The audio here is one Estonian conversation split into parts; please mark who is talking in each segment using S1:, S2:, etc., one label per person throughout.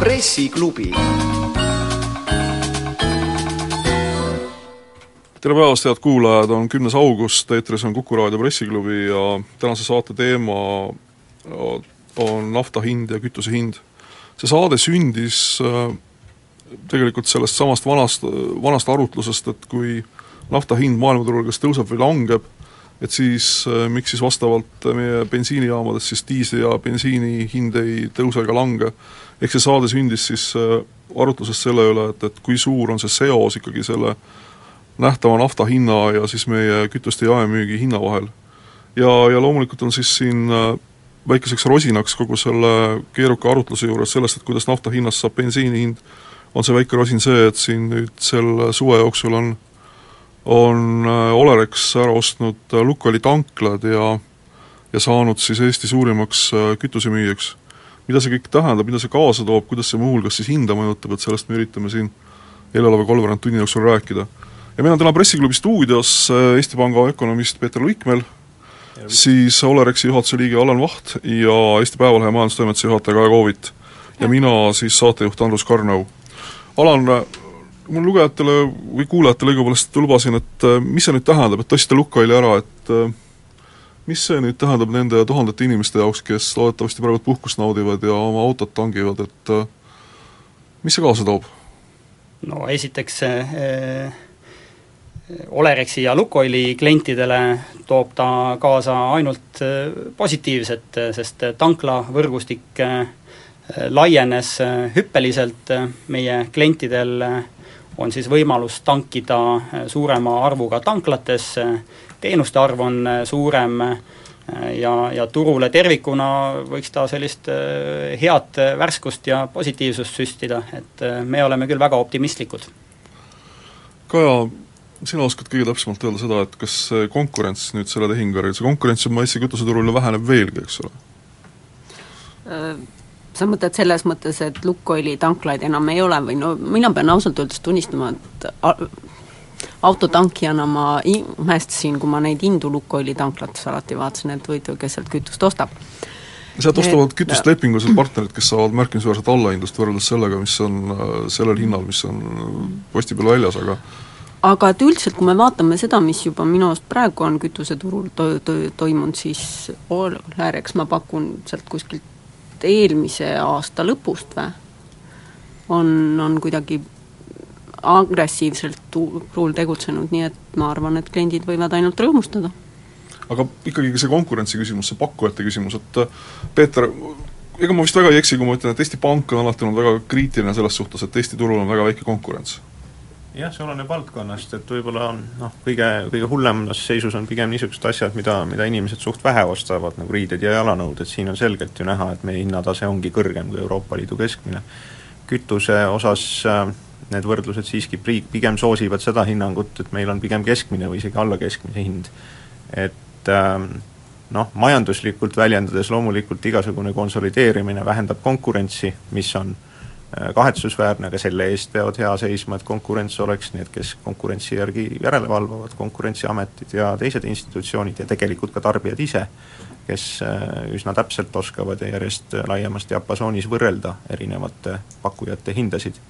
S1: Pressiklubi
S2: tere päevast, head kuulajad, on kümnes august, eetris on Kuku raadio pressiklubi ja tänase saate teema on nafta hind ja kütuse hind. see saade sündis äh, tegelikult sellest samast vanast, vanast arutlusest, et kui nafta hind maailmaturul kas tõuseb või langeb, et siis äh, miks siis vastavalt meie bensiinijaamades siis diisli ja bensiini hind ei tõuse ega lange. ehk see saade sündis siis äh, arutlusest selle üle, et, et kui suur on see seos ikkagi selle nähtava nafta hinna ja siis meie kütuste jaemüügi hinna vahel. ja, ja loomulikult on siis siin äh, väikeseks rosinaks kogu selle keeruka arutluse juures sellest, et kuidas nafta hinnast saab bensiini hind, on see väike rosin see, et siin nüüd selle suve jooksul on on äh, Olerex ära ostnud äh, Lukoili tanklad ja ja saanud siis Eesti suurimaks kütusemüüjaks. mida see kõik tähendab, mida see kaasa toob, kuidas see muuhulgas siis hinda mõjutab, et sellest me üritame siin eeloleva kolmveerand tunni jooksul rääkida ja meil on täna pressiklubi stuudios äh, Eesti Panga ökonomist Peeter Luikmäel, siis Olerexi juhatuse liige Alan Vaht ja Eesti Päevalehe majandustoimetuse juhataja Kaja Koovit. ja mina siis saatejuht Andrus Karnau. Alan, mul lugejatele või kuulajatele õigupoolest lubasin, et äh, mis see nüüd tähendab, et tõstsite Lukaili ära, et äh, mis see nüüd tähendab nende tuhandete inimeste jaoks, kes loodetavasti praegu puhkust naudivad ja oma autot tangivad, et mis see kaasa toob?
S3: no esiteks äh Olerexi ja Lukoili klientidele toob ta kaasa ainult äh, positiivset, äh, sest tanklavõrgustik äh, laienes hüppeliselt, meie klientidel on siis võimalus tankida suurema arvuga tanklates, teenuste arv on suurem ja, ja turule tervikuna võiks ta sellist head värskust ja positiivsust süstida, et me oleme küll väga optimistlikud.
S2: Kaja, sina oskad kõige täpsemalt öelda seda, et kas see konkurents nüüd selle tehingu järgi, see konkurents on maisi kütuseturul ju väheneb veelgi, eks ole?
S4: Äh, sa mõtled selles mõttes, et Lukoili tanklaid enam ei ole või no mina pean ausalt öeldes tunnistama, et autotankijana ma imestasin, kui ma neid hindu Lukoili tanklates alati vaatasin, et huvitav, kes sealt kütust ostab.
S2: sealt ostavad kütust lepingulised partnerid, kes saavad märkimisväärset allahindlust võrreldes sellega, mis on sellel hinnal, mis on posti peal väljas, aga
S4: aga et üldiselt, kui me vaatame seda, mis juba minu arust praegu on kütuseturul to-, to-, toimunud, siis Olereks ma pakun sealt kuskilt eelmise aasta lõpust või, on, on kuidagi agressiivselt turul tegutsenud, nii et ma arvan, et kliendid võivad ainult rõõmustada.
S2: aga ikkagi see konkurentsi küsimus, see pakkujate küsimus, et Peeter, ega ma vist väga ei eksi, kui ma ütlen, et Eesti Pank on alati olnud väga kriitiline selles suhtes, et Eesti turul on väga väike konkurents
S5: jah, see oleneb valdkonnast, et võib-olla noh, kõige, kõige hullemas seisus on pigem niisugused asjad, mida, mida inimesed suht vähe ostavad, nagu riided ja jalanõud, et siin on selgelt ju näha, et meie hinnatase ongi kõrgem kui Euroopa Liidu keskmine. kütuse osas äh, need võrdlused siiski pri-, pigem soosivad seda hinnangut, et meil on pigem keskmine või isegi alla keskmise hind. et äh, noh, majanduslikult väljendades loomulikult igasugune konsolideerimine vähendab konkurentsi, mis on kahetsusväärne, aga selle eest peavad hea seisma, et konkurents oleks need, kes konkurentsi järgi järele valvavad, Konkurentsiametid ja teised institutsioonid ja tegelikult ka tarbijad ise, kes äh, üsna täpselt oskavad ja järjest laiemas diapasoonis võrrelda erinevate pakkujate hindasid.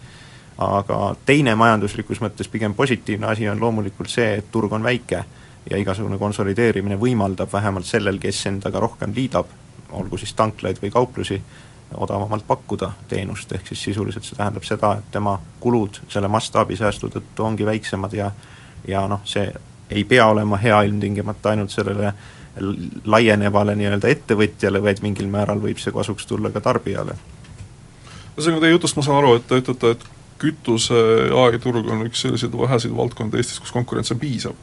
S5: aga teine majanduslikus mõttes pigem positiivne asi on loomulikult see, et turg on väike ja igasugune konsolideerimine võimaldab vähemalt sellel, kes endaga rohkem liidab, olgu siis tanklaid või kauplusi, odavamalt pakkuda teenust, ehk siis sisuliselt see tähendab seda, et tema kulud selle mastaabisäästu tõttu ongi väiksemad ja ja noh, see ei pea olema hea ilmtingimata ainult sellele laienevale nii-öelda ettevõtjale, vaid mingil määral võib see kasuks tulla ka tarbijale.
S2: ühesõnaga teie jutust ma saan aru, et te ütlete, et kütuse jaeturg on üks selliseid väheseid valdkondi Eestis, kus konkurents on piisav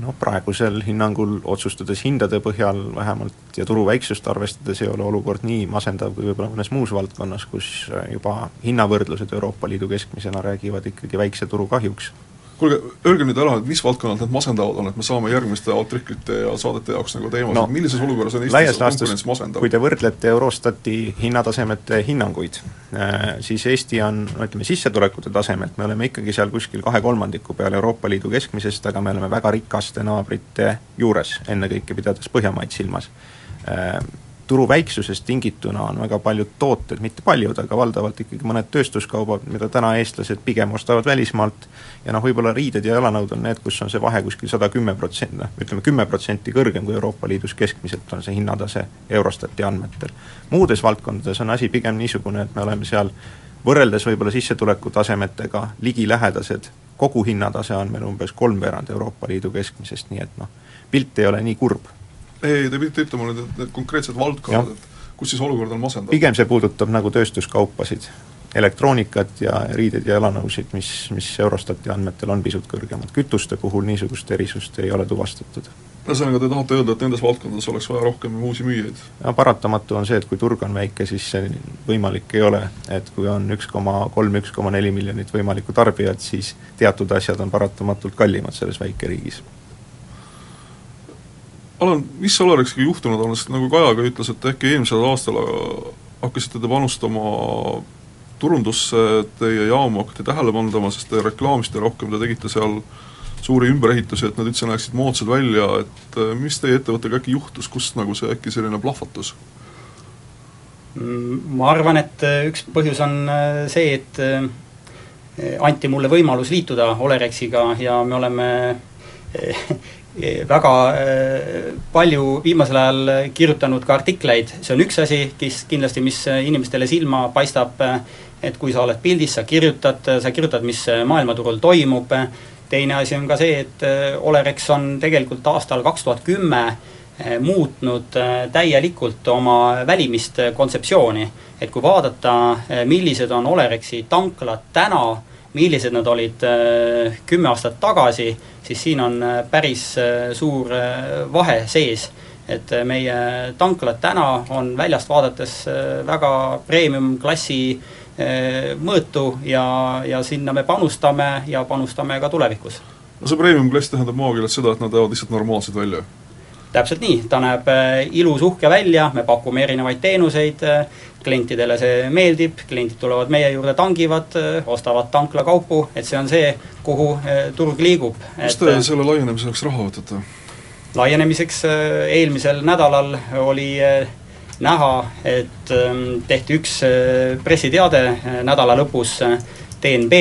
S5: noh, praegusel hinnangul, otsustades hindade põhjal vähemalt ja turu väiksust arvestades, ei ole olukord nii masendav kui võib-olla mõnes muus valdkonnas, kus juba hinnavõrdlused Euroopa Liidu keskmisena räägivad ikkagi väikse turu kahjuks.
S2: Kuulge, öelge nüüd ära, et mis valdkonnad need masendavad on, et me saame järgmiste artiklite ja saadete jaoks nagu teemasid. No,, millises olukorras on
S5: Eestis konkurents masendav? kui te võrdlete Eurostati hinnatasemete hinnanguid, äh, siis Eesti on, no ütleme, sissetulekute tasemelt me oleme ikkagi seal kuskil kahe kolmandiku peal Euroopa Liidu keskmisest, aga me oleme väga rikaste naabrite juures, ennekõike pidades Põhjamaid silmas. Äh, turu väiksusest tingituna on väga paljud tooted, mitte paljud, aga valdavalt ikkagi mõned tööstuskaubad, mida täna eestlased pigem ostavad välismaalt, ja noh, võib-olla riided ja jalanõud on need, kus on see vahe kuskil sada kümme protsenti, noh ütleme kümme protsenti kõrgem kui Euroopa Liidus keskmiselt on see hinnatase Eurostati andmetel. muudes valdkondades on asi pigem niisugune, et me oleme seal võrreldes võib-olla sissetulekutasemetega ligilähedased, kogu hinnatase on meil umbes kolmveerand Euroopa Liidu keskmisest, nii et noh, pilt ei ole nii kurb
S2: ei, te pidite ütlema nüüd, et need konkreetsed valdkonnad, et kus siis olukord on masendav?
S5: pigem see puudutab nagu tööstuskaupasid, elektroonikat ja riideid ja jalanõusid, mis, mis Eurostati andmetel on pisut kõrgemad, kütuste puhul niisugust erisust ei ole tuvastatud.
S2: ühesõnaga, te tahate öelda, et nendes valdkondades oleks vaja rohkem uusi müüjaid?
S5: ja paratamatu on see, et kui turg on väike, siis see võimalik ei ole, et kui on üks koma kolm, üks koma neli miljonit võimalikku tarbijat, siis teatud asjad on paratamatult kallimad selles väikeriigis
S2: Alan, mis Alariksiga juhtunud on, sest nagu Kaja ka ütles, et äkki eelmisel aastal hakkasite te panustama turundusse, teie jaamu hakati tähelepandama, sest te reklaamisite rohkem, te tegite seal suuri ümberehitusi, et nad üldse näeksid moodsad välja, et äh, mis teie ettevõttega äkki juhtus, kust nagu see äkki selline plahvatus?
S3: Mm, ma arvan, et äh, üks põhjus on äh, see, et anti mulle võimalus liituda Olerexiga ja me oleme väga äh, palju viimasel ajal kirjutanud ka artikleid, see on üks asi, kes kindlasti, mis inimestele silma paistab, et kui sa oled pildis, sa kirjutad, sa kirjutad, mis maailmaturul toimub, teine asi on ka see, et Olerex on tegelikult aastal kaks tuhat kümme muutnud täielikult oma välimist kontseptsiooni. et kui vaadata, millised on Olerexi tanklad täna, millised nad olid kümme aastat tagasi, siis siin on äh, päris äh, suur äh, vahe sees. et meie tanklad täna on väljast vaadates väga premium-klassi mõõtu ja, ja sinna me panustame ja panustame ka tulevikus.
S2: no see premium-klass tähendab maakeeles seda, et nad näevad lihtsalt normaalsed välja?
S3: Täpselt nii, ta näeb ilus, uhke välja, me pakume erinevaid teenuseid, klientidele see meeldib, kliendid tulevad meie juurde, tangivad, ostavad tanklakaupu, et see on see, kuhu turg liigub.
S2: kust te selle laienemiseks raha võtate?
S3: laienemiseks eelmisel nädalal oli näha, et tehti üks pressiteade nädala lõpus, DNB,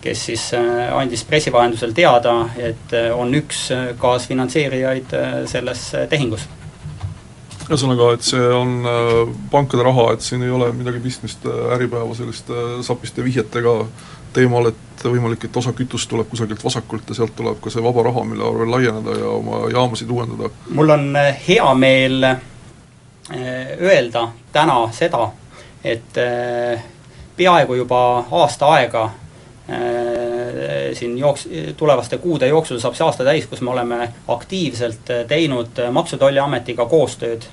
S3: kes siis andis pressi vahendusel teada, et on üks kaasfinantseerijaid selles tehingus
S2: ühesõnaga, et see on äh, pankade raha, et siin ei ole midagi pistmist äh, Äripäeva selliste äh, sapiste vihjetega teemal, et võimalik, et osa kütust tuleb kusagilt vasakult ja sealt tuleb ka see vaba raha, mille arvel laieneda ja oma jaamasid uuendada.
S3: mul on hea meel öelda täna seda, et peaaegu juba aasta aega siin jooks-, tulevaste kuude jooksul saab see aasta täis, kus me oleme aktiivselt teinud Maksu- ja Tolliametiga koostööd.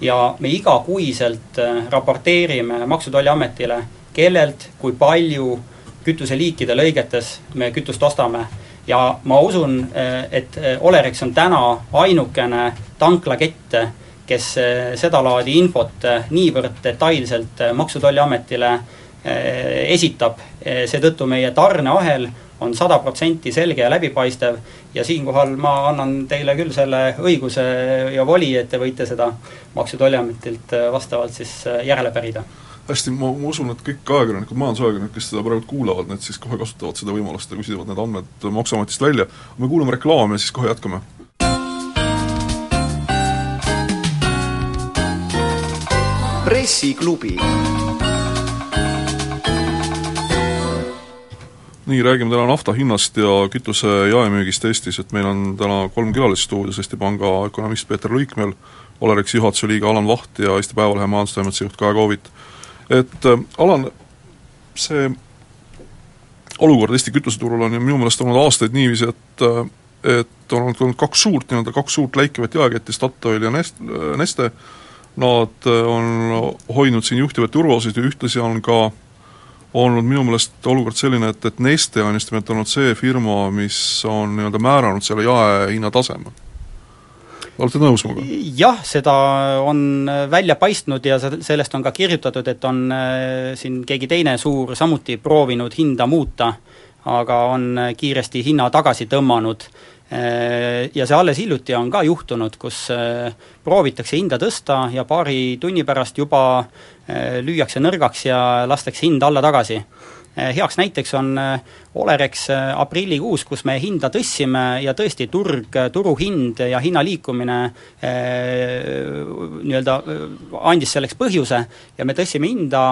S3: Ja me igakuiselt raporteerime Maksu- ja Tolliametile, kellelt, kui palju kütuseliikide lõigetes me kütust ostame. Ja ma usun, et Olerex on täna ainukene tanklakett, kes sedalaadi infot niivõrd detailselt Maksu- ja Tolliametile esitab, seetõttu meie tarneahel on sada protsenti selge ja läbipaistev ja siinkohal ma annan teile küll selle õiguse ja voli, et te võite seda Maksu- ja Tolliametilt äh, vastavalt siis äh, järele pärida.
S2: hästi, ma, ma usun, et kõik ajakirjanikud, majandusajakirjanikud, kes seda praegu kuulavad, need siis kohe kasutavad seda võimalust ja küsivad need andmed Maksuametist välja. me kuulame reklaami ja siis kohe jätkame.
S1: pressiklubi
S2: nii, räägime täna nafta hinnast ja kütuse jaemüügist Eestis, et meil on täna kolm külalist stuudios, Eesti Panga ökonomist Peeter Luikmäel, Olerexi juhatuse liige Alan Vaht ja Eesti Päevalehe majandustoimetuse juht Kaja Koovit. et äh, Alan, see olukord Eesti kütuseturul on ju minu meelest olnud aastaid niiviisi, et äh, et on olnud kaks suurt, nii-öelda kaks suurt läikivat jaeketti, Statoil ja Nest-, Neste, nad äh, on hoidnud siin juhtivaid turuosasid ja ühtlasi on ka olnud minu meelest olukord selline, et, et Neste on just nimelt olnud see firma, mis on nii-öelda määranud selle jaehinna taseme. olete nõus minuga?
S3: jah, seda on välja paistnud ja sellest on ka kirjutatud, et on äh, siin keegi teine suur samuti proovinud hinda muuta, aga on kiiresti hinna tagasi tõmmanud Äh, ja see alles hiljuti on ka juhtunud, kus äh, proovitakse hinda tõsta ja paari tunni pärast juba lüüakse nõrgaks ja lastakse hind alla tagasi. Heaks näiteks on Olerex aprillikuus, kus me hinda tõstsime ja tõesti, turg, turuhind ja hinna liikumine nii-öelda andis selleks põhjuse ja me tõstsime hinda,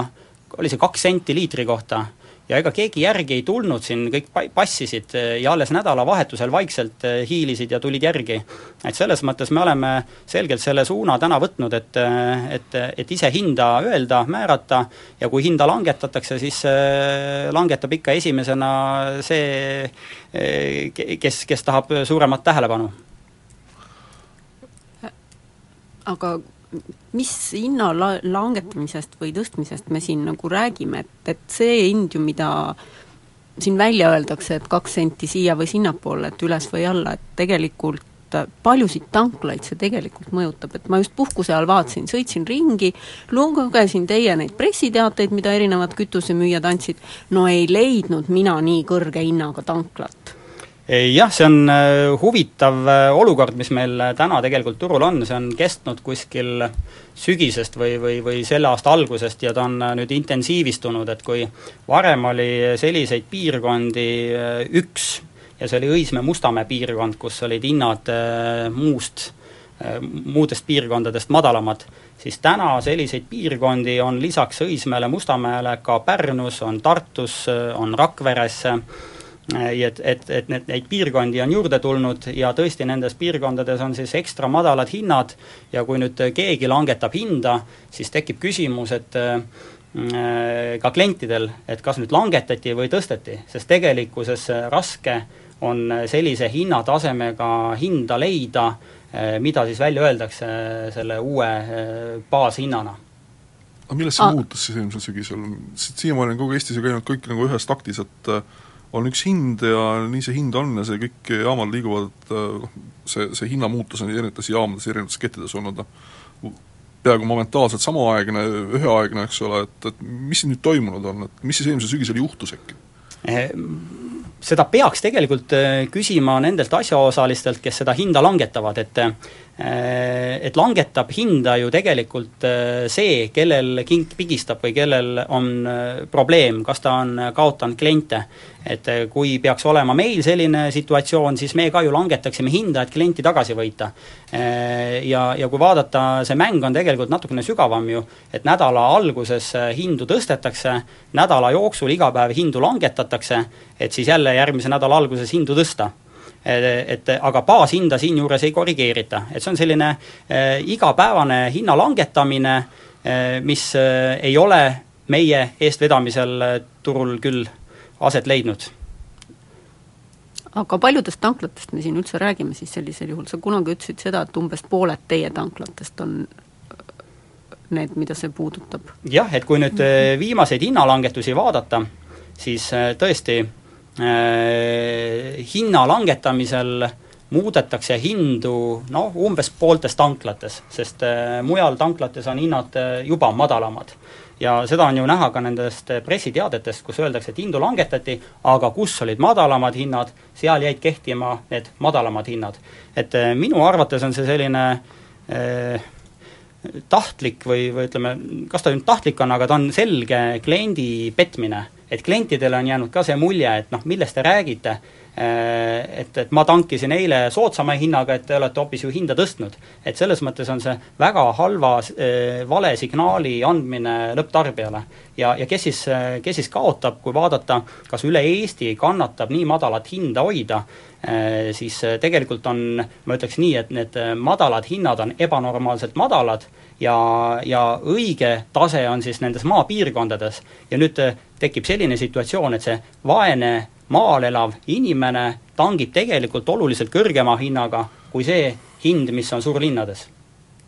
S3: oli see kaks senti liitri kohta ja ega keegi järgi ei tulnud siin, kõik passisid eh, ja alles nädalavahetusel vaikselt eh, hiilisid ja tulid järgi. et selles mõttes me oleme selgelt selle suuna täna võtnud, et, eh, et, et ise hinda öelda, määrata ja kui hinda langetatakse, siis langetab ikka esimesena see, kes, kes tahab suuremat tähelepanu.
S4: aga mis hinna la-, langetamisest või tõstmisest me siin nagu räägime, et, et see hind ju, mida siin välja öeldakse, et kaks senti siia või sinnapoole, et üles või alla, et tegelikult paljusid tanklaid see tegelikult mõjutab, et ma just puhkuse ajal vaatasin, sõitsin ringi, lugesin teie neid pressiteateid, mida erinevad kütusemüüjad andsid, no ei leidnud mina nii kõrge hinnaga tanklat
S3: jah, see on äh, huvitav äh, olukord, mis meil täna tegelikult turul on, see on kestnud kuskil sügisest või, või, või selle aasta algusest ja ta on nüüd intensiivistunud, et kui varem oli selliseid piirkondi üks ja see oli Õismäe-Mustamäe piirkond, kus olid hinnad muust, muudest piirkondadest madalamad, siis täna selliseid piirkondi on lisaks Õismäele, Mustamäele ka Pärnus, on Tartus, on Rakveres, et, et, et need, neid piirkondi on juurde tulnud ja tõesti, nendes piirkondades on siis ekstra madalad hinnad ja kui nüüd keegi langetab hinda, siis tekib küsimus, et äh, ka klientidel, et kas nüüd langetati või tõsteti, sest tegelikkuses raske on sellise hinnatasemega hinda leida, äh, mida siis välja öeldakse selle uue baashinnana.
S2: Aga millest see muutus siis eelmisel sügisel, siiamaani on kogu Eestis ju käinud kõik nagu ühes taktis, et on üks hind ja nii see hind on ja see kõik jaamad liiguvad, noh, see, see hinnamuutus on erinevates jaamades, erinevates kettides olnud noh, peaaegu momentaalselt samaaegne, üheaegne, eks ole, et, et mis siin nüüd toimunud on, et mis siis eelmisel sügisel juhtus äkki?
S3: Eh, seda peaks tegelikult eh, küsima nendelt asjaosalistelt, kes seda hinda langetavad, et Äh, et langetab hinda ju tegelikult see, kellel kink pigistab või kellel on probleem, kas ta on kaotanud kliente. Et kui peaks olema meil selline situatsioon, siis me ka ju langetaksime hinda, et klienti tagasi võita. Ja, ja kui vaadata, see mäng on tegelikult natukene sügavam ju, et nädala alguses hindu tõstetakse, nädala jooksul iga päev hindu langetatakse, et siis jälle järgmise nädala alguses hindu tõsta et aga baashinda siinjuures ei korrigeerita, et see on selline äh, igapäevane hinna langetamine äh,, mis äh, ei ole meie eestvedamisel turul küll aset leidnud
S4: aga paljudest tanklatest me siin üldse räägime siis sellisel juhul, sa kunagi ütlesid seda, et umbes pooled teie tanklatest on need, mida see puudutab?
S3: jah, et kui nüüd äh, viimaseid hinnalangetusi vaadata, siis äh, tõesti Äh, hinna langetamisel muudetakse hindu noh, umbes pooltes tanklates, sest äh, mujal tanklates on hinnad äh, juba madalamad. Ja seda on ju näha ka nendest pressiteadetest, kus öeldakse, et hindu langetati, aga kus olid madalamad hinnad, seal jäid kehtima need madalamad hinnad. et minu arvates on see selline eh, tahtlik või, või ütleme, kas ta nüüd tahtlik on, aga ta on selge kliendi petmine et klientidele on jäänud ka see mulje, et noh, millest te räägite, et, et ma tankisin eile soodsama hinnaga, et te olete hoopis ju hinda tõstnud. et selles mõttes on see väga halva äh, vale signaali andmine lõpptarbijale. ja, ja kes siis, kes siis kaotab, kui vaadata, kas üle Eesti kannatab nii madalat hinda hoida, äh, siis tegelikult on, ma ütleks nii, et need madalad hinnad on ebanormaalselt madalad ja, ja õige tase on siis nendes maapiirkondades ja nüüd tekib selline situatsioon, et see vaene maal elav inimene tangib tegelikult oluliselt kõrgema hinnaga kui see hind, mis on suurlinnades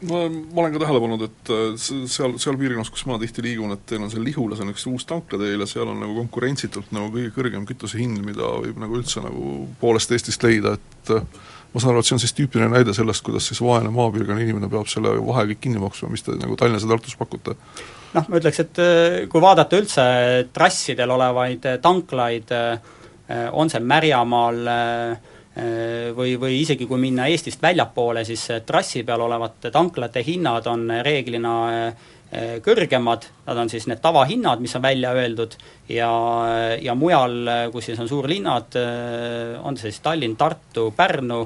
S2: ma, ma olen ka tähele pannud, et äh, seal, seal piirkonnas, kus ma tihti liigun, et teil on seal Lihulas on üks uus tanklateel ja seal on nagu konkurentsitult nagu kõige kõrgem kütusehind, mida võib nagu üldse nagu poolest Eestist leida, et äh, ma saan aru, et see on siis tüüpiline näide sellest, kuidas siis vaene maapiirkonna inimene peab selle vahe kõik kinni maksma, mis te nagu Tallinnas ja Tartus pakute.
S3: noh, ma ütleks, et äh, kui vaadata üldse trassidel olevaid tanklaid, on see Märjamaal äh, äh, või, või isegi kui minna Eestist väljapoole, siis äh, trassi peal olevate tanklate hinnad on reeglina äh, äh, kõrgemad, nad on siis need tavahinnad, mis on välja öeldud, ja, ja mujal, kus siis on suurlinnad, on see siis Tallinn, Tartu, Pärnu,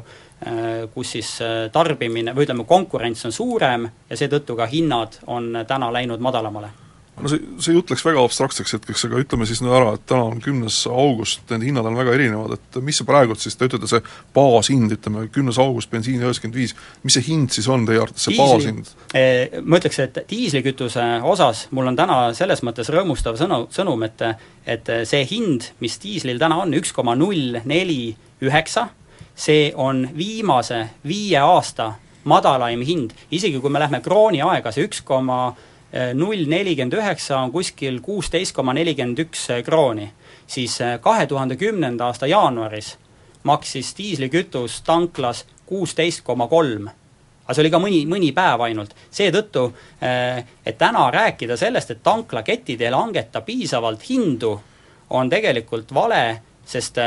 S3: kus siis äh, tarbimine või ütleme, konkurents on suurem ja seetõttu ka hinnad on täna läinud madalamale
S2: no see, see jutt läks väga abstraktseks hetkeks, aga ütleme siis nüüd ära, et täna on kümnes august, need hinnad on väga erinevad, et mis see praegu siis, te ütlete, see baashind, ütleme, kümnes august, bensiin üheksakümmend viis, mis see hind siis on teie arvates, see baashind?
S3: Eh, ma ütleks, et diislikütuse osas mul on täna selles mõttes rõõmustav sõnu, sõnum, et et see hind, mis diislil täna on, üks koma null neli üheksa, see on viimase viie aasta madalaim hind, isegi kui me lähme krooni aega, see üks koma null nelikümmend üheksa on kuskil kuusteist koma nelikümmend üks krooni, siis kahe tuhande kümnenda aasta jaanuaris maksis diislikütus tanklas kuusteist koma kolm aga see oli ka mõni, mõni päev ainult. seetõttu, et täna rääkida sellest, et tanklaketid ei langeta piisavalt hindu, on tegelikult vale, sest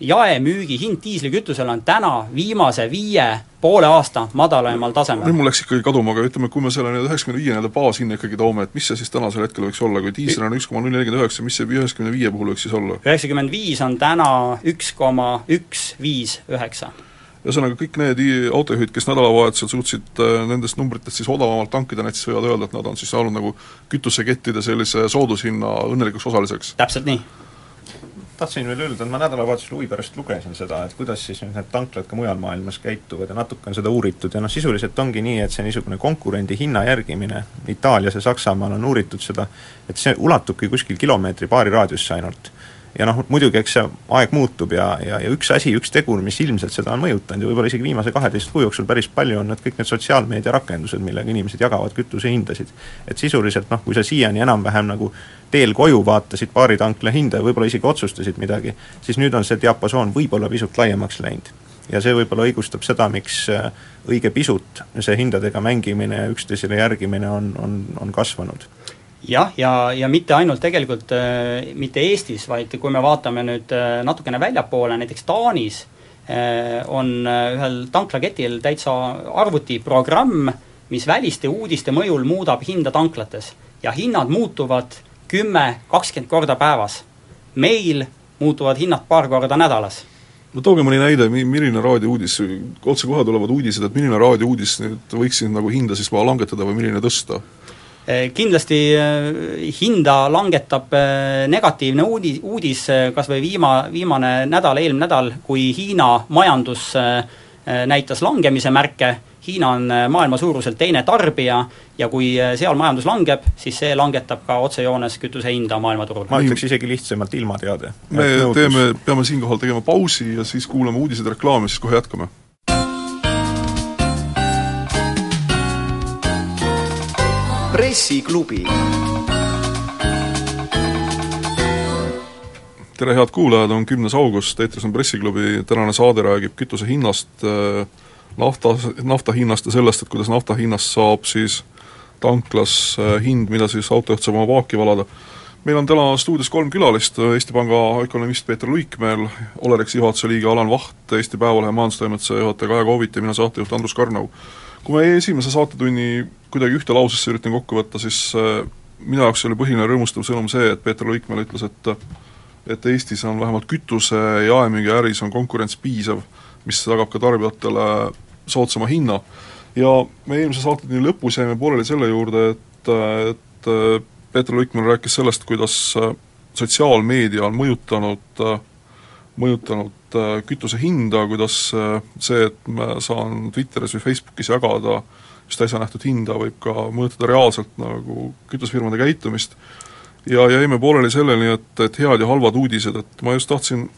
S3: jaemüügi hind diislikütusel on täna viimase viie poole aasta madalaimal tasemel.
S2: nüüd mul läks ikkagi kaduma, aga ütleme, kui me selle nii-öelda üheksakümne viie nii-öelda baashinna ikkagi toome, et mis see siis tänasel hetkel võiks olla, kui diisel on üks koma null nelikümmend üheksa, mis see üheksakümne viie puhul võiks siis olla?
S3: üheksakümmend viis on täna üks koma üks viis üheksa
S2: ühesõnaga, kõik need autojuhid, kes nädalavahetusel suutsid äh, nendest numbritest siis odavamalt tankida, need siis võivad öelda, et nad on siis saanud nagu kütusekettide sellise soodushinna õnnelikuks osaliseks.
S3: täpselt nii.
S5: Tahtsin veel öelda, et ma nädalavahetusel huvi pärast lugesin seda, et kuidas siis nüüd need tanklad ka mujal maailmas käituvad ja natuke on seda uuritud. Ja noh, sisuliselt ongi nii, et see niisugune konkurendi hinna järgimine, Itaalias ja Saksamaal on uuritud seda, et see ulatubki kuskil kilomeetri-paari raadiusse ainult ja noh, muidugi eks see aeg muutub ja, ja, ja üks asi, üks tegur, mis ilmselt seda on mõjutanud ja võib-olla isegi viimase kaheteist kuu jooksul päris palju, on need kõik need sotsiaalmeedia rakendused, millega inimesed jagavad kütusehindasid. et sisuliselt noh, kui sa siiani enam-vähem nagu teel koju vaatasid paari tankla hinda ja võib-olla isegi otsustasid midagi, siis nüüd on see diapasoon võib-olla pisut laiemaks läinud. ja see võib-olla õigustab seda, miks äh, õige pisut see hindadega mängimine ja üksteisele järgimine on, on, on kasvanud
S3: jah, ja, ja, ja mitte ainult tegelikult äh, mitte Eestis, vaid kui me vaatame nüüd äh, natukene väljapoole, näiteks Taanis äh, on äh, ühel tanklaketil täitsa arvutiprogramm, mis väliste uudiste mõjul muudab hinda tanklates. ja hinnad muutuvad kümme, kakskümmend korda päevas. meil muutuvad hinnad paar korda nädalas
S2: no tooge mõni näide, mi-, milline raadiouudis, otsekohe tulevad uudised, et milline raadiouudis nüüd võiks siin nagu hinda siis maha langetada või milline tõsta?
S3: Eh, kindlasti eh, hinda langetab eh, negatiivne uudi-, uudis kas või viima-, viimane nädal, eelmine nädal, kui Hiina majandus näitas langemise märke, Hiina on maailma suuruselt teine tarbija ja kui seal majandus langeb, siis see langetab ka otsejoones kütuse hinda maailmaturul.
S5: ma ütleks isegi lihtsamalt ilmateade.
S2: me teeme, peame siinkohal tegema pausi ja siis kuulame uudised ja reklaami, siis kohe jätkame
S1: pressiklubi.
S2: tere, head kuulajad, on kümnes august, eetris on Pressiklubi, tänane saade räägib kütuse hinnast, nafta, nafta hinnast ja sellest, et kuidas nafta hinnast saab siis tanklas hind, mida siis autojuht saab oma paaki valada. meil on täna stuudios kolm külalist, Eesti Panga ökonomist Peeter Luikmäel, Olerexi juhatuse liige Alan Vaht, Eesti Päevalehe majandustoimetuse juhataja Kaja Koovit ja mina, saatejuht Andrus Karnau kui ma esimese saatetunni kuidagi ühte lausesse üritan kokku võtta, siis minu jaoks oli põhiline rõõmustav sõnum see, et Peeter Luikmäel ütles, et et Eestis on vähemalt kütuse jaemüügiäris on konkurents piisav, mis tagab ka tarbijatele soodsama hinna. ja me eelmise saatetunni lõpus jäime pooleli selle juurde, et, et Peeter Luikmäel rääkis sellest, kuidas sotsiaalmeedia on mõjutanud mõjutanud kütuse hinda, kuidas see, et ma saan Twitteris või Facebookis jagada just äsja nähtud hinda, võib ka mõjutada reaalselt nagu kütusefirmade käitumist. ja jäime pooleli selleni, et, et head ja halvad uudised, et ma just tahtsin,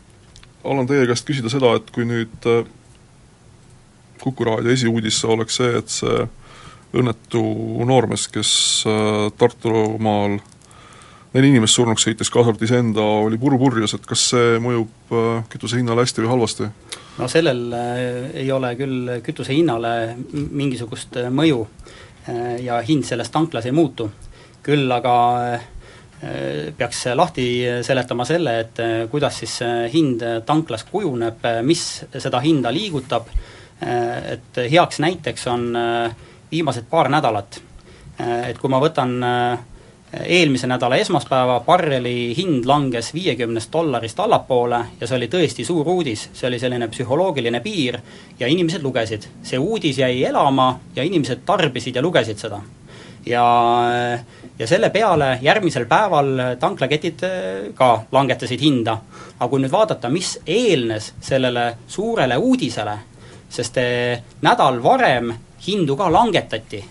S2: Allan, teie käest küsida seda, et kui nüüd Kuku raadio esiuudis oleks see, et see õnnetu noormees, kes äh, Tartumaal neli inimest surnuks sõitis, kaasa arvatud iseenda, oli purupurjus, et kas see mõjub äh, kütuse hinnale hästi või halvasti?
S3: no sellel äh, ei ole küll kütuse hinnale mingisugust mõju ja hind sellest tanklas ei muutu. küll aga peaks lahti seletama selle, et kuidas siis hind tanklas kujuneb, mis seda hinda liigutab, et heaks näiteks on viimased paar nädalat. Et kui ma võtan eelmise nädala esmaspäeva barreli hind langes viiekümnest dollarist allapoole ja see oli tõesti suur uudis, see oli selline psühholoogiline piir ja inimesed lugesid. see uudis jäi elama ja inimesed tarbisid ja lugesid seda. ja, ja selle peale järgmisel päeval tanklaketid äh, ka langetasid hinda. aga kui nüüd vaadata, mis eelnes sellele suurele uudisele, sest äh, nädal varem hindu ka langetati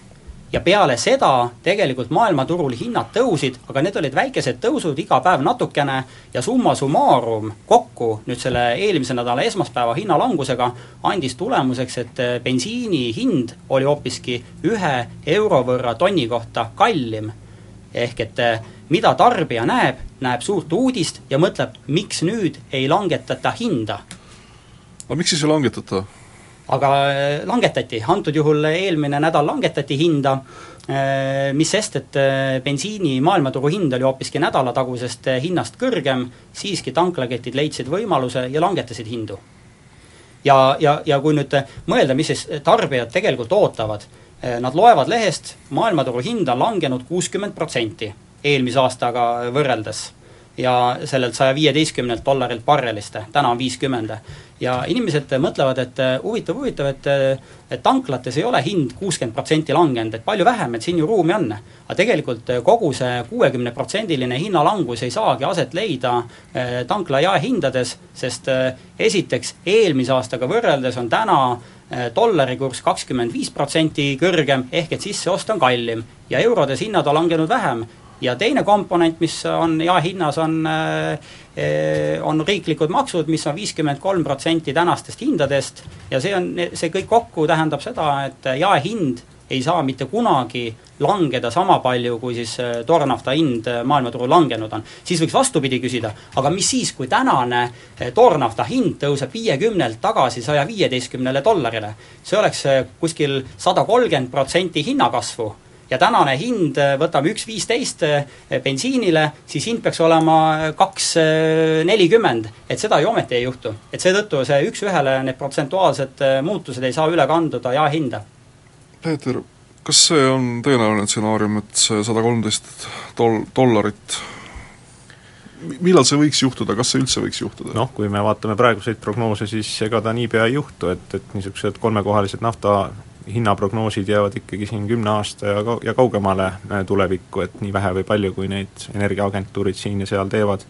S3: ja peale seda tegelikult maailmaturul hinnad tõusid, aga need olid väikesed tõusud, iga päev natukene, ja summa summarum kokku nüüd selle eelmise nädala esmaspäeva hinnalangusega andis tulemuseks, et eh, bensiini hind oli hoopiski ühe euro võrra tonni kohta kallim. ehk et eh, mida tarbija näeb, näeb suurt uudist ja mõtleb, miks nüüd ei langetata hinda.
S2: aga miks siis ei langetata?
S3: Aga äh, langetati, antud juhul eelmine nädal langetati hinda, äh, mis sest, et äh, bensiini maailmaturu hind oli hoopiski nädalatagusest hinnast kõrgem, siiski tanklaketid leidsid võimaluse ja langetasid hindu. ja, ja, ja kui nüüd mõelda, mis siis tarbijad tegelikult ootavad, nad loevad lehest, maailmaturu hind on langenud kuuskümmend protsenti eelmise aastaga võrreldes ja sellelt saja viieteistkümnelt dollarilt barrelist, täna on viiskümmend. ja inimesed mõtlevad, et eh, huvitav, huvitav, et eh, et tanklates ei ole hind kuuskümmend protsenti langenud, et palju vähem, et siin ju ruumi on. aga tegelikult eh, kogu see kuuekümneprotsendiline hinnalangus ei saagi aset leida tankla jaehindades, sest esiteks, eelmise aastaga võrreldes on täna dollari kurss kakskümmend viis protsenti kõrgem, ehk et sisseost on kallim. ja eurodes hinnad on langenud vähem ja teine komponent, mis on jaehinnas, on eh, on riiklikud maksud, mis on viiskümmend kolm protsenti tänastest hindadest ja see on, see kõik kokku tähendab seda, et jaehind ei saa mitte kunagi langeda sama palju, kui siis eh, toornafta hind maailmaturul langenud on. siis võiks vastupidi küsida, aga mis siis, kui tänane toornafta hind tõuseb viiekümnelt tagasi saja viieteistkümnele dollarile? see oleks kuskil sada kolmkümmend protsenti hinnakasvu ja tänane hind, äh, võtame üks viisteist äh, bensiinile, siis hind peaks olema äh, kaks nelikümmend. et seda ju ometi ei juhtu. et seetõttu see üks-ühele, need protsentuaalsed muutused ei saa üle kanduda jaehinda.
S2: Peeter, kas see on tõenäoline stsenaarium, et see sada kolmteist dol-, dollarit millal see võiks juhtuda, kas see üldse võiks juhtuda?
S5: noh, kui me vaatame praeguseid prognoose, siis ega ta niipea ei juhtu, et, et niisugused kolmekohalised nafta hinnaprognoosid jäävad ikkagi siin kümne aasta ja kau-, ja kaugemale äh, tulevikku, et nii vähe või palju, kui neid energiaagentuurid siin ja seal teevad,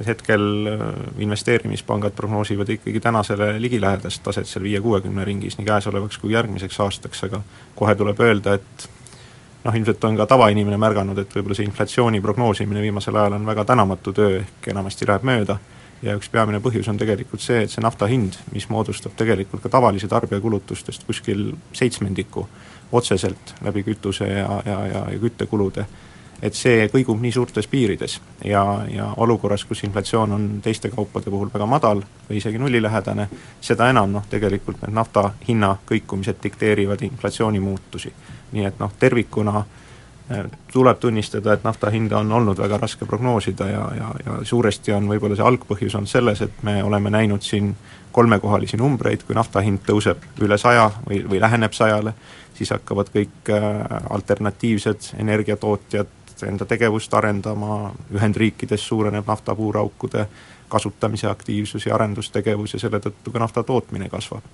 S5: et hetkel äh, investeerimispangad prognoosivad ikkagi tänasele ligilähedast taset seal viie-kuuekümne ringis nii käesolevaks kui järgmiseks aastaks, aga kohe tuleb öelda, et noh, ilmselt on ka tavainimene märganud, et võib-olla see inflatsiooni prognoosimine viimasel ajal on väga tänamatu töö, ehk enamasti läheb mööda ja üks peamine põhjus on tegelikult see, et see nafta hind, mis moodustab tegelikult ka tavalise tarbija kulutustest kuskil seitsmendiku otseselt läbi kütuse ja, ja, ja, ja küttekulude, et see kõigub nii suurtes piirides ja, ja olukorras, kus inflatsioon on teiste kaupade puhul väga madal või isegi nullilähedane, seda enam noh, tegelikult need nafta hinna kõikumised dikteerivad inflatsiooni muutusi. nii et noh, tervikuna äh, tuleb tunnistada, et nafta hinda on olnud väga raske prognoosida ja, ja, ja suuresti on võib-olla see algpõhjus on selles, et me oleme näinud siin kolmekohalisi numbreid, kui nafta hind tõuseb üle saja või, või läheneb sajale, siis hakkavad kõik äh, alternatiivsed energiatootjad enda tegevust arendama, Ühendriikides suureneb naftapuuraukude kasutamise aktiivsus ja arendustegevus ja selle tõttu ka nafta tootmine kasvab.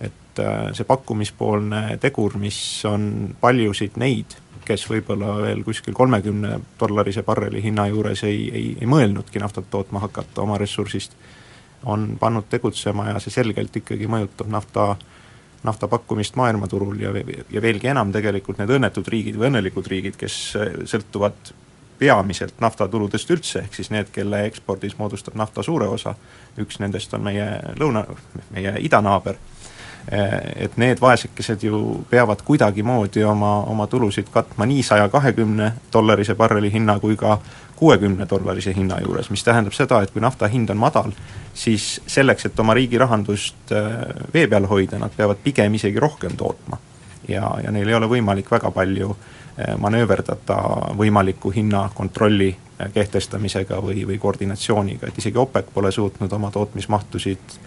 S5: et äh, see pakkumispoolne tegur, mis on paljusid neid kes võib-olla veel kuskil kolmekümne dollarise barreli hinna juures ei, ei, ei mõelnudki naftat tootma hakata oma ressursist, on pannud tegutsema ja see selgelt ikkagi mõjutab nafta nafta pakkumist maailmaturul ja, ja veelgi enam tegelikult need õnnetud riigid või õnnelikud riigid, kes sõltuvad peamiselt naftatuludest üldse, ehk siis need, kelle ekspordis moodustab nafta suure osa, üks nendest on meie lõuna, meie idanaaber et need vaesekesed ju peavad kuidagimoodi oma, oma tulusid katma nii saja kahekümne dollarise barreli hinna kui ka kuuekümne dollarise hinna juures, mis tähendab seda, et kui nafta hind on madal, siis selleks, et oma riigi rahandust vee peal hoida, nad peavad pigem isegi rohkem tootma. ja, ja neil ei ole võimalik väga palju manööverdada võimaliku hinnakontrolli kehtestamisega või, või koordinatsiooniga, et isegi OPEC pole suutnud oma tootmismahtusid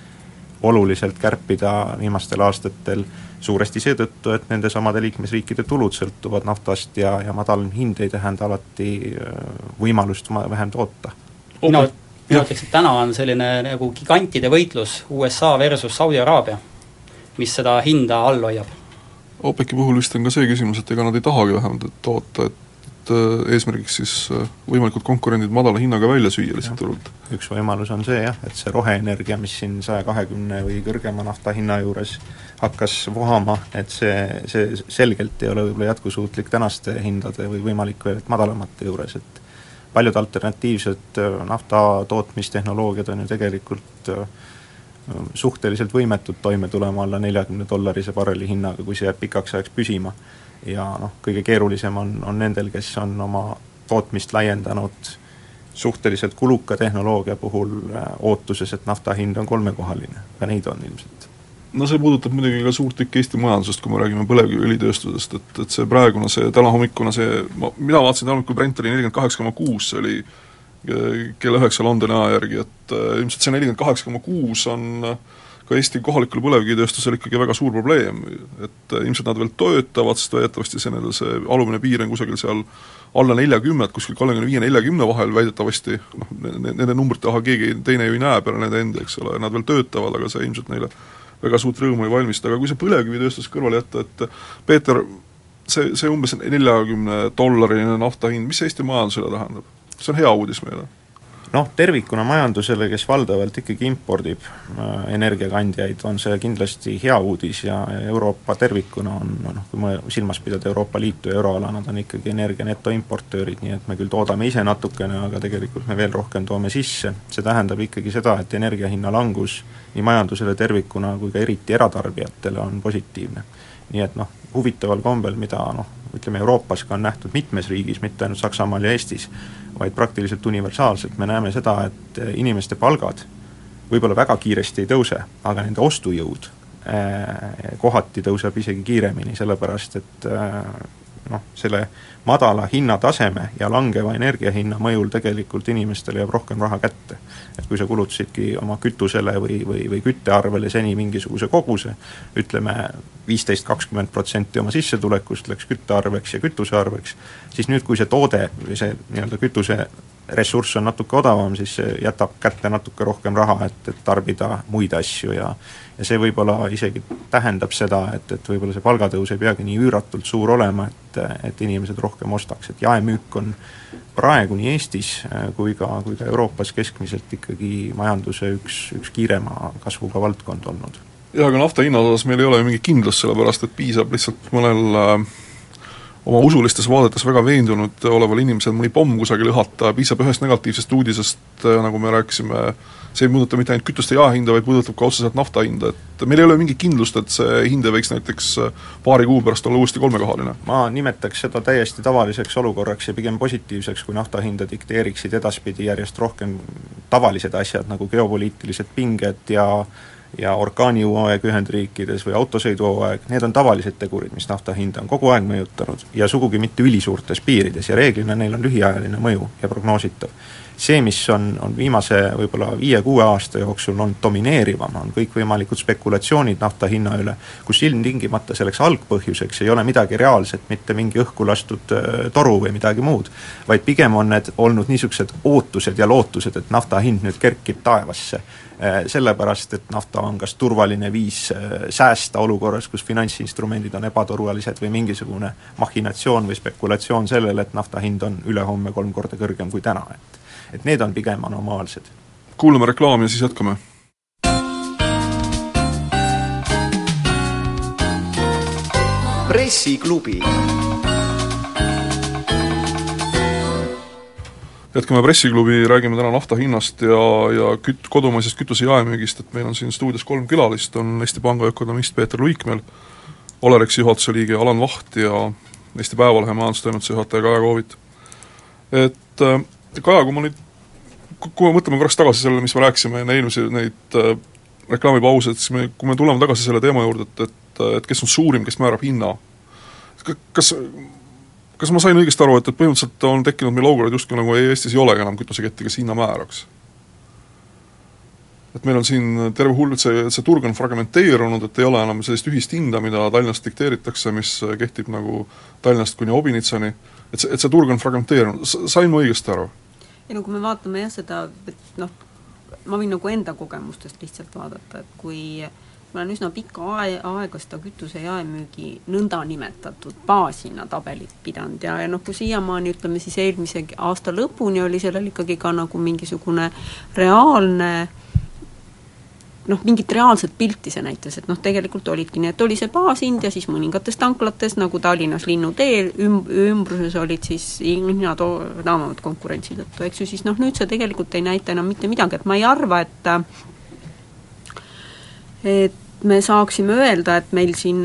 S5: oluliselt kärpida viimastel aastatel, suuresti seetõttu, et nendesamade liikmesriikide tulud sõltuvad naftast ja, ja madal hind ei tähenda alati äh, võimalust vähem toota.
S3: mina, mina ütleks, et täna on selline nagu gigantide võitlus USA versus Saudi Araabia, mis seda hinda all hoiab.
S2: OPEC-i puhul vist on ka see küsimus, et ega nad ei tahagi vähem toota, et et äh, eesmärgiks siis äh, võimalikud konkurendid madala hinnaga välja süüa lihtsalt turult.
S5: üks võimalus on see jah, et see roheenergia, mis siin saja kahekümne või kõrgema nafta hinna juures hakkas vohama, et see, see selgelt ei ole võib-olla jätkusuutlik tänaste hindade või võimalik veel madalamate juures, et paljud alternatiivsed äh, nafta tootmistehnoloogiad on ju tegelikult suhteliselt võimetud toime tulema alla neljakümne dollarise barreli hinnaga, kui see jääb pikaks ajaks püsima ja noh, kõige keerulisem on, on nendel, kes on oma tootmist laiendanud suhteliselt kuluka tehnoloogia puhul äh, ootuses, et nafta hind on kolmekohaline, ka neid on ilmselt.
S2: no see puudutab muidugi ka suurt tükki Eesti majandusest, kui me räägime põlevkiviõlitööstusest, et, et see praegune, see tänahommikune see, ma, mina vaatasin täna hommikul Brent oli nelikümmend kaheksa koma kuus, see oli äh, kella üheksa Londoni aja järgi, et äh, ilmselt see nelikümmend kaheksa koma kuus on äh, ka Eesti kohalikul põlevkivitööstusel ikkagi väga suur probleem, et ilmselt nad veel töötavad, sest väidetavasti see nende see alumine piir on kusagil seal alla neljakümmet, kuskil kolmekümne viie, neljakümne vahel väidetavasti, noh, nende numbrite taha keegi teine ju ei näe peale nende endi, eks ole, nad veel töötavad, aga see ilmselt neile väga suurt rõõmu ei valmista, aga kui see põlevkivitööstus kõrvale jätta, et Peeter, see, see umbes neljakümne dollarini nafta hind, mis Eesti majandusele tähendab? see on hea uudis meile
S5: noh, tervikuna majandusele, kes valdavalt ikkagi impordib äh, energiakandjaid, on see kindlasti hea uudis ja Euroopa tervikuna on noh, kui me silmas pidada Euroopa Liitu ja euroala, nad on ikkagi energia netoimportöörid, nii et me küll toodame ise natukene, aga tegelikult me veel rohkem toome sisse, see tähendab ikkagi seda, et energia hinna langus nii majandusele tervikuna kui ka eriti eratarbijatele on positiivne. nii et noh, huvitaval kombel, mida noh, ütleme Euroopas ka on nähtud mitmes riigis, mitte ainult Saksamaal ja Eestis, vaid praktiliselt universaalselt, me näeme seda, et eh, inimeste palgad võib-olla väga kiiresti ei tõuse, aga nende ostujõud eh, kohati tõuseb isegi kiiremini, sellepärast et eh, noh, selle madala hinnataseme ja langeva energiahinna mõjul tegelikult inimestele jääb rohkem raha kätte. et kui sa kulutasidki oma kütusele või, või, või küttearvele seni mingisuguse koguse, ütleme viisteist, kakskümmend protsenti oma sissetulekust läks küttearveks ja kütusearveks, siis nüüd, kui see toode või see nii-öelda kütuse ressurss on natuke odavam, siis see jätab kätte natuke rohkem raha, et, et tarbida muid asju ja ja see võib-olla isegi tähendab seda, et, et võib-olla see palgatõus ei peagi nii üüratult suur olema, et, et inimesed rohkem ostaks, et jaemüük on praegu nii Eestis kui ka, kui ka Euroopas keskmiselt ikkagi majanduse üks, üks kiirema kasvuga valdkond olnud.
S2: jah, aga nafta hinna osas meil ei ole ju mingit kindlust, sellepärast et piisab lihtsalt mõnel äh, oma usulistes vaadetes väga veendunud oleval inimesel mõni pomm kusagil õhata, piisab ühest negatiivsest uudisest, äh, nagu me rääkisime, see ei puuduta mitte ainult kütuste jaehinda, vaid puudutab ka otseselt nafta hinda, et meil ei ole mingit kindlust, et see hind ei võiks näiteks äh, paari kuu pärast olla uuesti kolmekohaline?
S5: ma nimetaks seda täiesti tavaliseks olukorraks ja pigem positiivseks, kui nafta hinda dikteeriksid edaspidi järjest rohkem tavalised asjad, nagu geopoliitilised pinged ja ja orkaanihooaeg Ühendriikides või autosõiduhooaeg, need on tavalised tegurid, mis nafta hinda on kogu aeg mõjutanud ja sugugi mitte ülisuurtes piirides ja reeglina neil on lühiajaline mõju ja prognoositav. see, mis on, on viimase võib-olla viie-kuue aasta jooksul olnud domineerivam, on kõikvõimalikud spekulatsioonid nafta hinna üle, kus ilmtingimata selleks algpõhjuseks ei ole midagi reaalset, mitte mingi õhku lastud äh, toru või midagi muud, vaid pigem on need olnud niisugused ootused ja lootused, et nafta hind nüüd kerkib taevasse sellepärast, et nafta on kas turvaline viis äh, säästa olukorras, kus finantsinstrumendid on ebaturvalised või mingisugune mahhinatsioon või spekulatsioon sellele, et nafta hind on ülehomme kolm korda kõrgem kui täna, et et need on pigem anomaalsed.
S2: kuulame reklaami ja siis jätkame.
S1: pressiklubi
S2: jätkame Pressiklubi, räägime täna nafta hinnast ja, ja küt-, kodumaisest kütuse jaemüügist, et meil on siin stuudios kolm külalist, on Eesti Panga ökonomist Peeter Luik meil, Olerexi juhatuse liige Alan Vaht ja Eesti Päevalehe majandustoimetuse juhataja Kaja Koovit. et äh, Kaja, kui ma nüüd, kui me mõtleme korraks tagasi sellele, mis me rääkisime enne eelmisi neid äh, reklaamipause, et siis me, kui me tuleme tagasi selle teema juurde, et, et, et kes on suurim, kes määrab hinna, kas kas ma sain õigesti aru, et, et põhimõtteliselt on tekkinud meil olukord justkui nagu Eestis ei olegi enam kütuseketti, kes hinna määraks? et meil on siin terve hull, see, see turg on fragmenteerunud, et ei ole enam sellist ühist hinda, mida Tallinnast dikteeritakse, mis kehtib nagu Tallinnast kuni Obinitsani, et see, et see turg on fragmenteerunud, sain ma õigesti aru?
S4: ei no kui me vaatame jah, seda, et noh, ma võin nagu enda kogemustest lihtsalt vaadata, et kui äh, ma olen üsna pikka aega seda kütuse jaemüügi nõndanimetatud baashinna tabelit pidanud ja, ja noh, kui siiamaani ütleme siis eelmise aasta lõpuni oli sellel ikkagi ka nagu mingisugune reaalne noh, mingit reaalset pilti see näitas, et noh, tegelikult olidki nii, et oli see baashind ja siis mõningates tanklates, nagu Tallinnas Linnutee üm-, ümbruses olid siis hinnad odavamad konkurentsi tõttu, eks ju, siis noh, nüüd see tegelikult ei näita enam mitte midagi, et ma ei arva, et et me saaksime öelda, et meil siin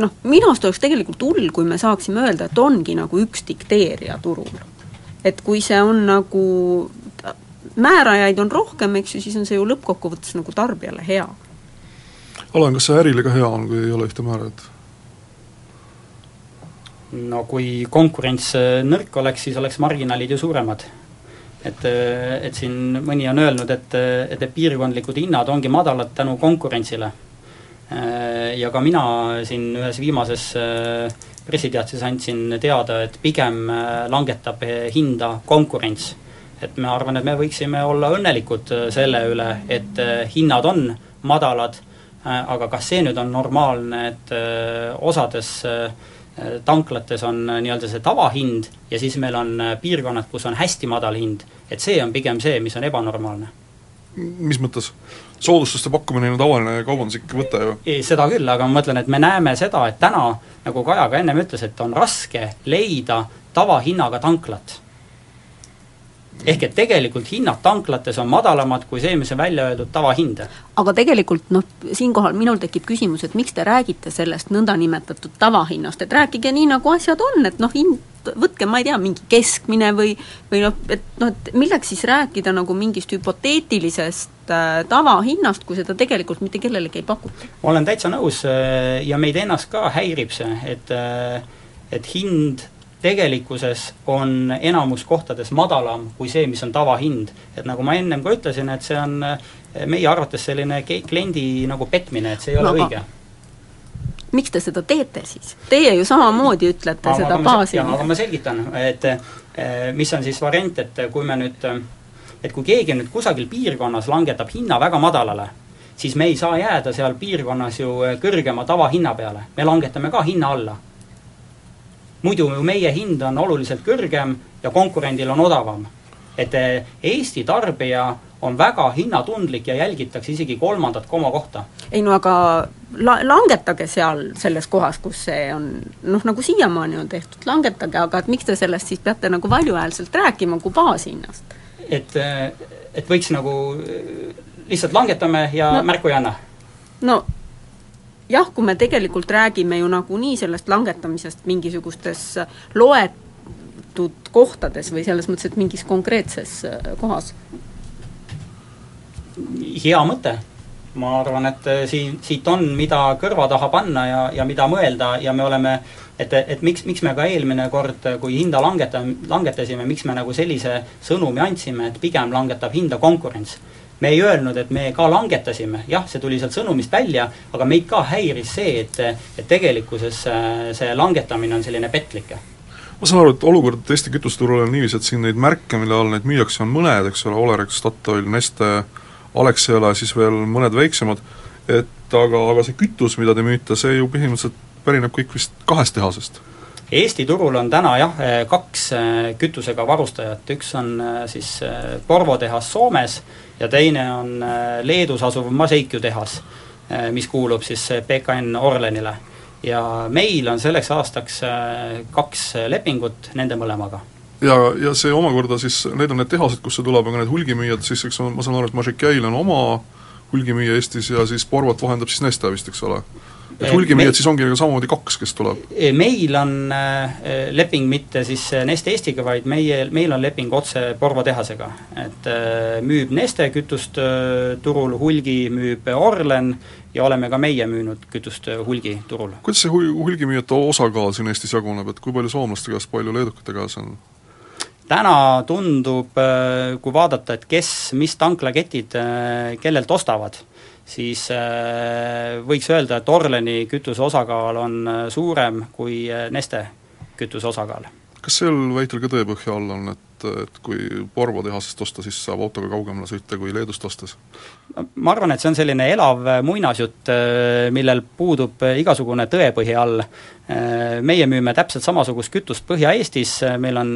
S4: noh, minu arust oleks tegelikult hull, kui me saaksime öelda, et ongi nagu üks dikteerija turul. et kui see on nagu, määrajaid on rohkem, eks ju, siis on see ju lõppkokkuvõttes nagu tarbijale hea.
S2: Alan, kas see ärile ka hea on, kui ei ole ühte määrajat?
S3: no kui konkurents nõrk oleks, siis oleks marginaalid ju suuremad et, et siin mõni on öelnud, et, et need piirkondlikud hinnad ongi madalad tänu konkurentsile. Ja ka mina siin ühes viimases pressiteates andsin teada, et pigem langetab hinda konkurents. et ma arvan, et me võiksime olla õnnelikud selle üle, et hinnad on madalad, aga kas see nüüd on normaalne, et osades äh, tanklates on äh, nii-öelda see tavahind ja siis meil on äh, piirkonnad, kus on hästi madal hind, et see on pigem see, mis on ebanormaalne.
S2: mis mõttes? soodustuste pakkumine on tavaline kaubanduslik võte ju?
S3: seda küll, aga ma mõtlen, et me näeme seda, et täna, nagu Kaja ka ennem ütles, et on raske leida tavahinnaga tanklat ehk et tegelikult hinnad tanklates on madalamad kui see, mis on välja öeldud tavahind.
S4: aga tegelikult noh, siinkohal minul tekib küsimus, et miks te räägite sellest nõndanimetatud tavahinnast, et rääkige nii, nagu asjad on, et noh, hind, võtke, ma ei tea, mingi keskmine või või noh, et noh, et milleks siis rääkida nagu mingist hüpoteetilisest äh, tavahinnast, kui seda tegelikult mitte kellelegi ei pakuta?
S3: ma olen täitsa nõus äh, ja meid ennast ka häirib see, et äh, et hind tegelikkuses on enamus kohtades madalam kui see, mis on tavahind. et nagu ma ennem ka ütlesin, et see on eh, meie arvates selline kliendi nagu petmine, et see ei ole no, õige
S4: miks te seda teete siis? Teie ju samamoodi ütlete aga, seda baasi.
S3: aga ma selgitan, et eh, mis on siis variant, et kui me nüüd, et kui keegi nüüd kusagil piirkonnas langetab hinna väga madalale, siis me ei saa jääda seal piirkonnas ju kõrgema tavahinna peale, me langetame ka hinna alla muidu ju meie hind on oluliselt kõrgem ja konkurendil on odavam. et eh, Eesti tarbija on väga hinnatundlik ja jälgitakse isegi kolmandat komakohta.
S4: ei no aga la-, langetage seal selles kohas, kus see on noh, nagu siiamaani on tehtud, langetage, aga et miks te sellest siis peate nagu valjuhäälselt rääkima kui baashinnast?
S3: et, eh, et võiks nagu eh, lihtsalt langetame ja no, märku ei anna?
S4: no jah, kui me tegelikult räägime ju nagunii sellest langetamisest mingisugustes loetud kohtades või selles mõttes, et mingis konkreetses äh, kohas?
S3: hea mõte. ma arvan, et äh, siin, siit on, mida kõrva taha panna ja, ja mida mõelda ja me oleme et, et miks, miks me ka eelmine kord, kui hinda langeta-, langetasime, miks me nagu sellise sõnumi andsime, et pigem langetab hinda konkurents me ei öelnud, et me ka langetasime, jah, see tuli sealt sõnumist välja, aga meid ka häiris see, et, et tegelikkuses äh, see langetamine on selline petlik.
S2: Ma saan aru, et olukord Eesti kütuseturul on niiviisi, et siin neid märke, mille all neid müüakse, on mõned, eks ole, Olerex, Statoil, Neste, Alexela, siis veel mõned väiksemad, et aga, aga see kütus, mida te müüte, see ju põhimõtteliselt pärineb kõik vist kahest tehasest
S3: Eesti turul on täna jah, kaks äh, kütusega varustajat, üks on äh, siis Porvo tehas Soomes ja teine on Leedus asuv Maseikju tehas, mis kuulub siis PKN Orlenile. ja meil on selleks aastaks kaks lepingut nende mõlemaga.
S2: ja, ja see omakorda siis, need on need tehased, kust see tuleb, aga need hulgimüüjad siis, eks ma saan aru, et Mažikail on oma hulgimüüja Eestis ja siis Porvat vahendab siis Neste vist, eks ole? Et hulgimüüjad siis ongi nagu samamoodi kaks, kes tuleb?
S3: meil on äh, leping mitte siis äh, Neste Eestiga, vaid meie, meil on leping otse Porvo tehasega. et äh, müüb Neste kütust äh, turul, hulgi müüb Orlen ja oleme ka meie müünud kütust äh, hulgi turul.
S2: kuidas see hul-, hulgimüüjate osakaal siin Eestis jaguneb, et kui palju soomlaste käes, palju leedukate käes on?
S3: täna tundub, kui vaadata, et kes, mis tanklaketid äh, kellelt ostavad, siis äh, võiks öelda, et Orleni kütuse osakaal on äh, suurem kui äh, Neste kütuse osakaal.
S2: kas sel väitel ka tõepõhja all on, et, et kui Porvo tehasest osta, siis saab autoga kaugemale sõita kui Leedust ostes?
S3: ma arvan, et see on selline elav äh, muinasjutt, millel puudub äh, igasugune tõepõhi all. Meie müüme täpselt samasugust kütust Põhja-Eestis, meil on,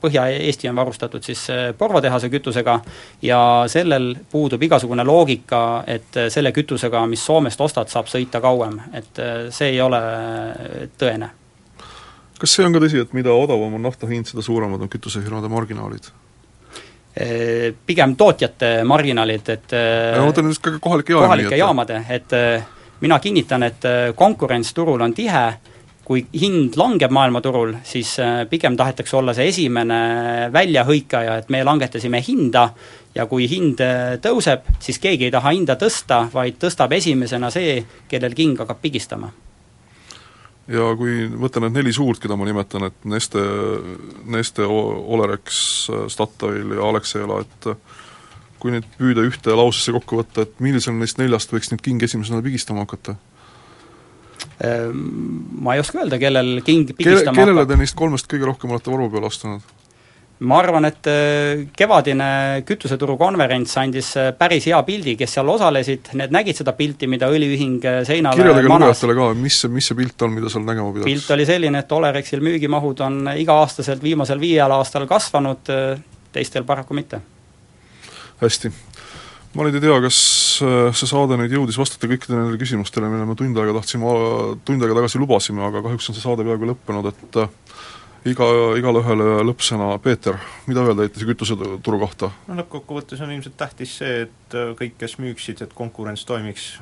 S3: Põhja-Eesti on varustatud siis äh, Porvo tehase kütusega ja sellel puudub igasugune loogika, et äh, selle kütusega, mis Soomest ostad, saab sõita kauem, et äh, see ei ole äh, tõene.
S2: Kas see on ka tõsi, et mida odavam on nafta hind, seda suuremad on kütusefirmade marginaalid?
S3: Pigem tootjate marginaalid, et
S2: ma mõtlen just ka kohalike
S3: kohalike
S2: jaemüüjate.
S3: jaamade, et mina kinnitan, et konkurents turul on tihe, kui hind langeb maailmaturul, siis pigem tahetakse olla see esimene väljahõikaja, et me langetasime hinda ja kui hind tõuseb, siis keegi ei taha hinda tõsta, vaid tõstab esimesena see, kellel king hakkab pigistama.
S2: Ja kui võtta need neli suurt, keda ma nimetan, et Neste, Neste, Olerex, Statoil ja Alexela, et kui nüüd püüda ühte lausesse kokku võtta, et millisel neist neljast võiks nüüd king esimesena pigistama hakata?
S3: Äh, Ma ei oska öelda, kellel king
S2: Kelle,
S3: pigistama
S2: kellele
S3: hakkab.
S2: te neist kolmest kõige rohkem olete varu peale astunud?
S3: Ma arvan, et äh, kevadine kütuseturu konverents andis äh, päris hea pildi, kes seal osalesid, need nägid seda pilti, mida õliühing äh, seinale
S2: kirjeldage lugejatele ka, mis see, mis see pilt on, mida seal nägema
S3: pilt
S2: peaks?
S3: oli selline, et Olerexil müügimahud on iga-aastaselt viimasel viiel aastal kasvanud, teistel paraku mitte.
S2: hästi. ma nüüd ei tea, kas see saade nüüd jõudis vastata kõikidele nendele küsimustele, mille me tund aega tahtsime, tund aega tagasi lubasime, aga kahjuks on see saade peaaegu lõppenud, et iga, igale ühele lõppsõna, Peeter, mida öelda ehitise kütuseturu kohta?
S5: no lõppkokkuvõttes on ilmselt tähtis see, et äh, kõik, kes müüksid, et konkurents toimiks,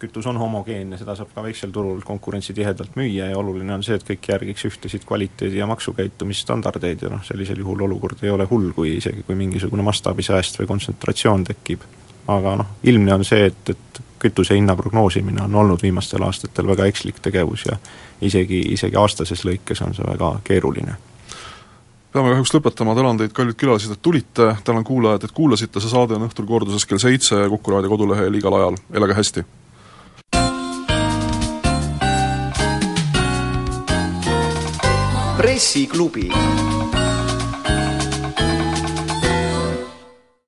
S5: kütus on homogeenne, seda saab ka väiksel turul konkurentsitihedalt müüa ja oluline on see, et kõik järgiks ühtesid kvaliteedi- ja maksukäitumisstandardeid ja noh, sellisel juhul olukord ei ole hull, kui isegi, kui mingisugune mastaabisääst või kontsentratsioon tekib. aga noh, ilmne on see, et, et kütuse hinna prognoosimine on olnud viimastel aastatel väga ekslik tegevus ja isegi, isegi aastases lõikes on see väga keeruline.
S2: Peame kahjuks lõpetama, tänan teid, kallid külalised, et tulite, tänan kuulajad, et kuulasite, see saade on õhtul korduses kell seitse Kuku raadio kodulehel igal ajal, elage hästi!
S1: pressiklubi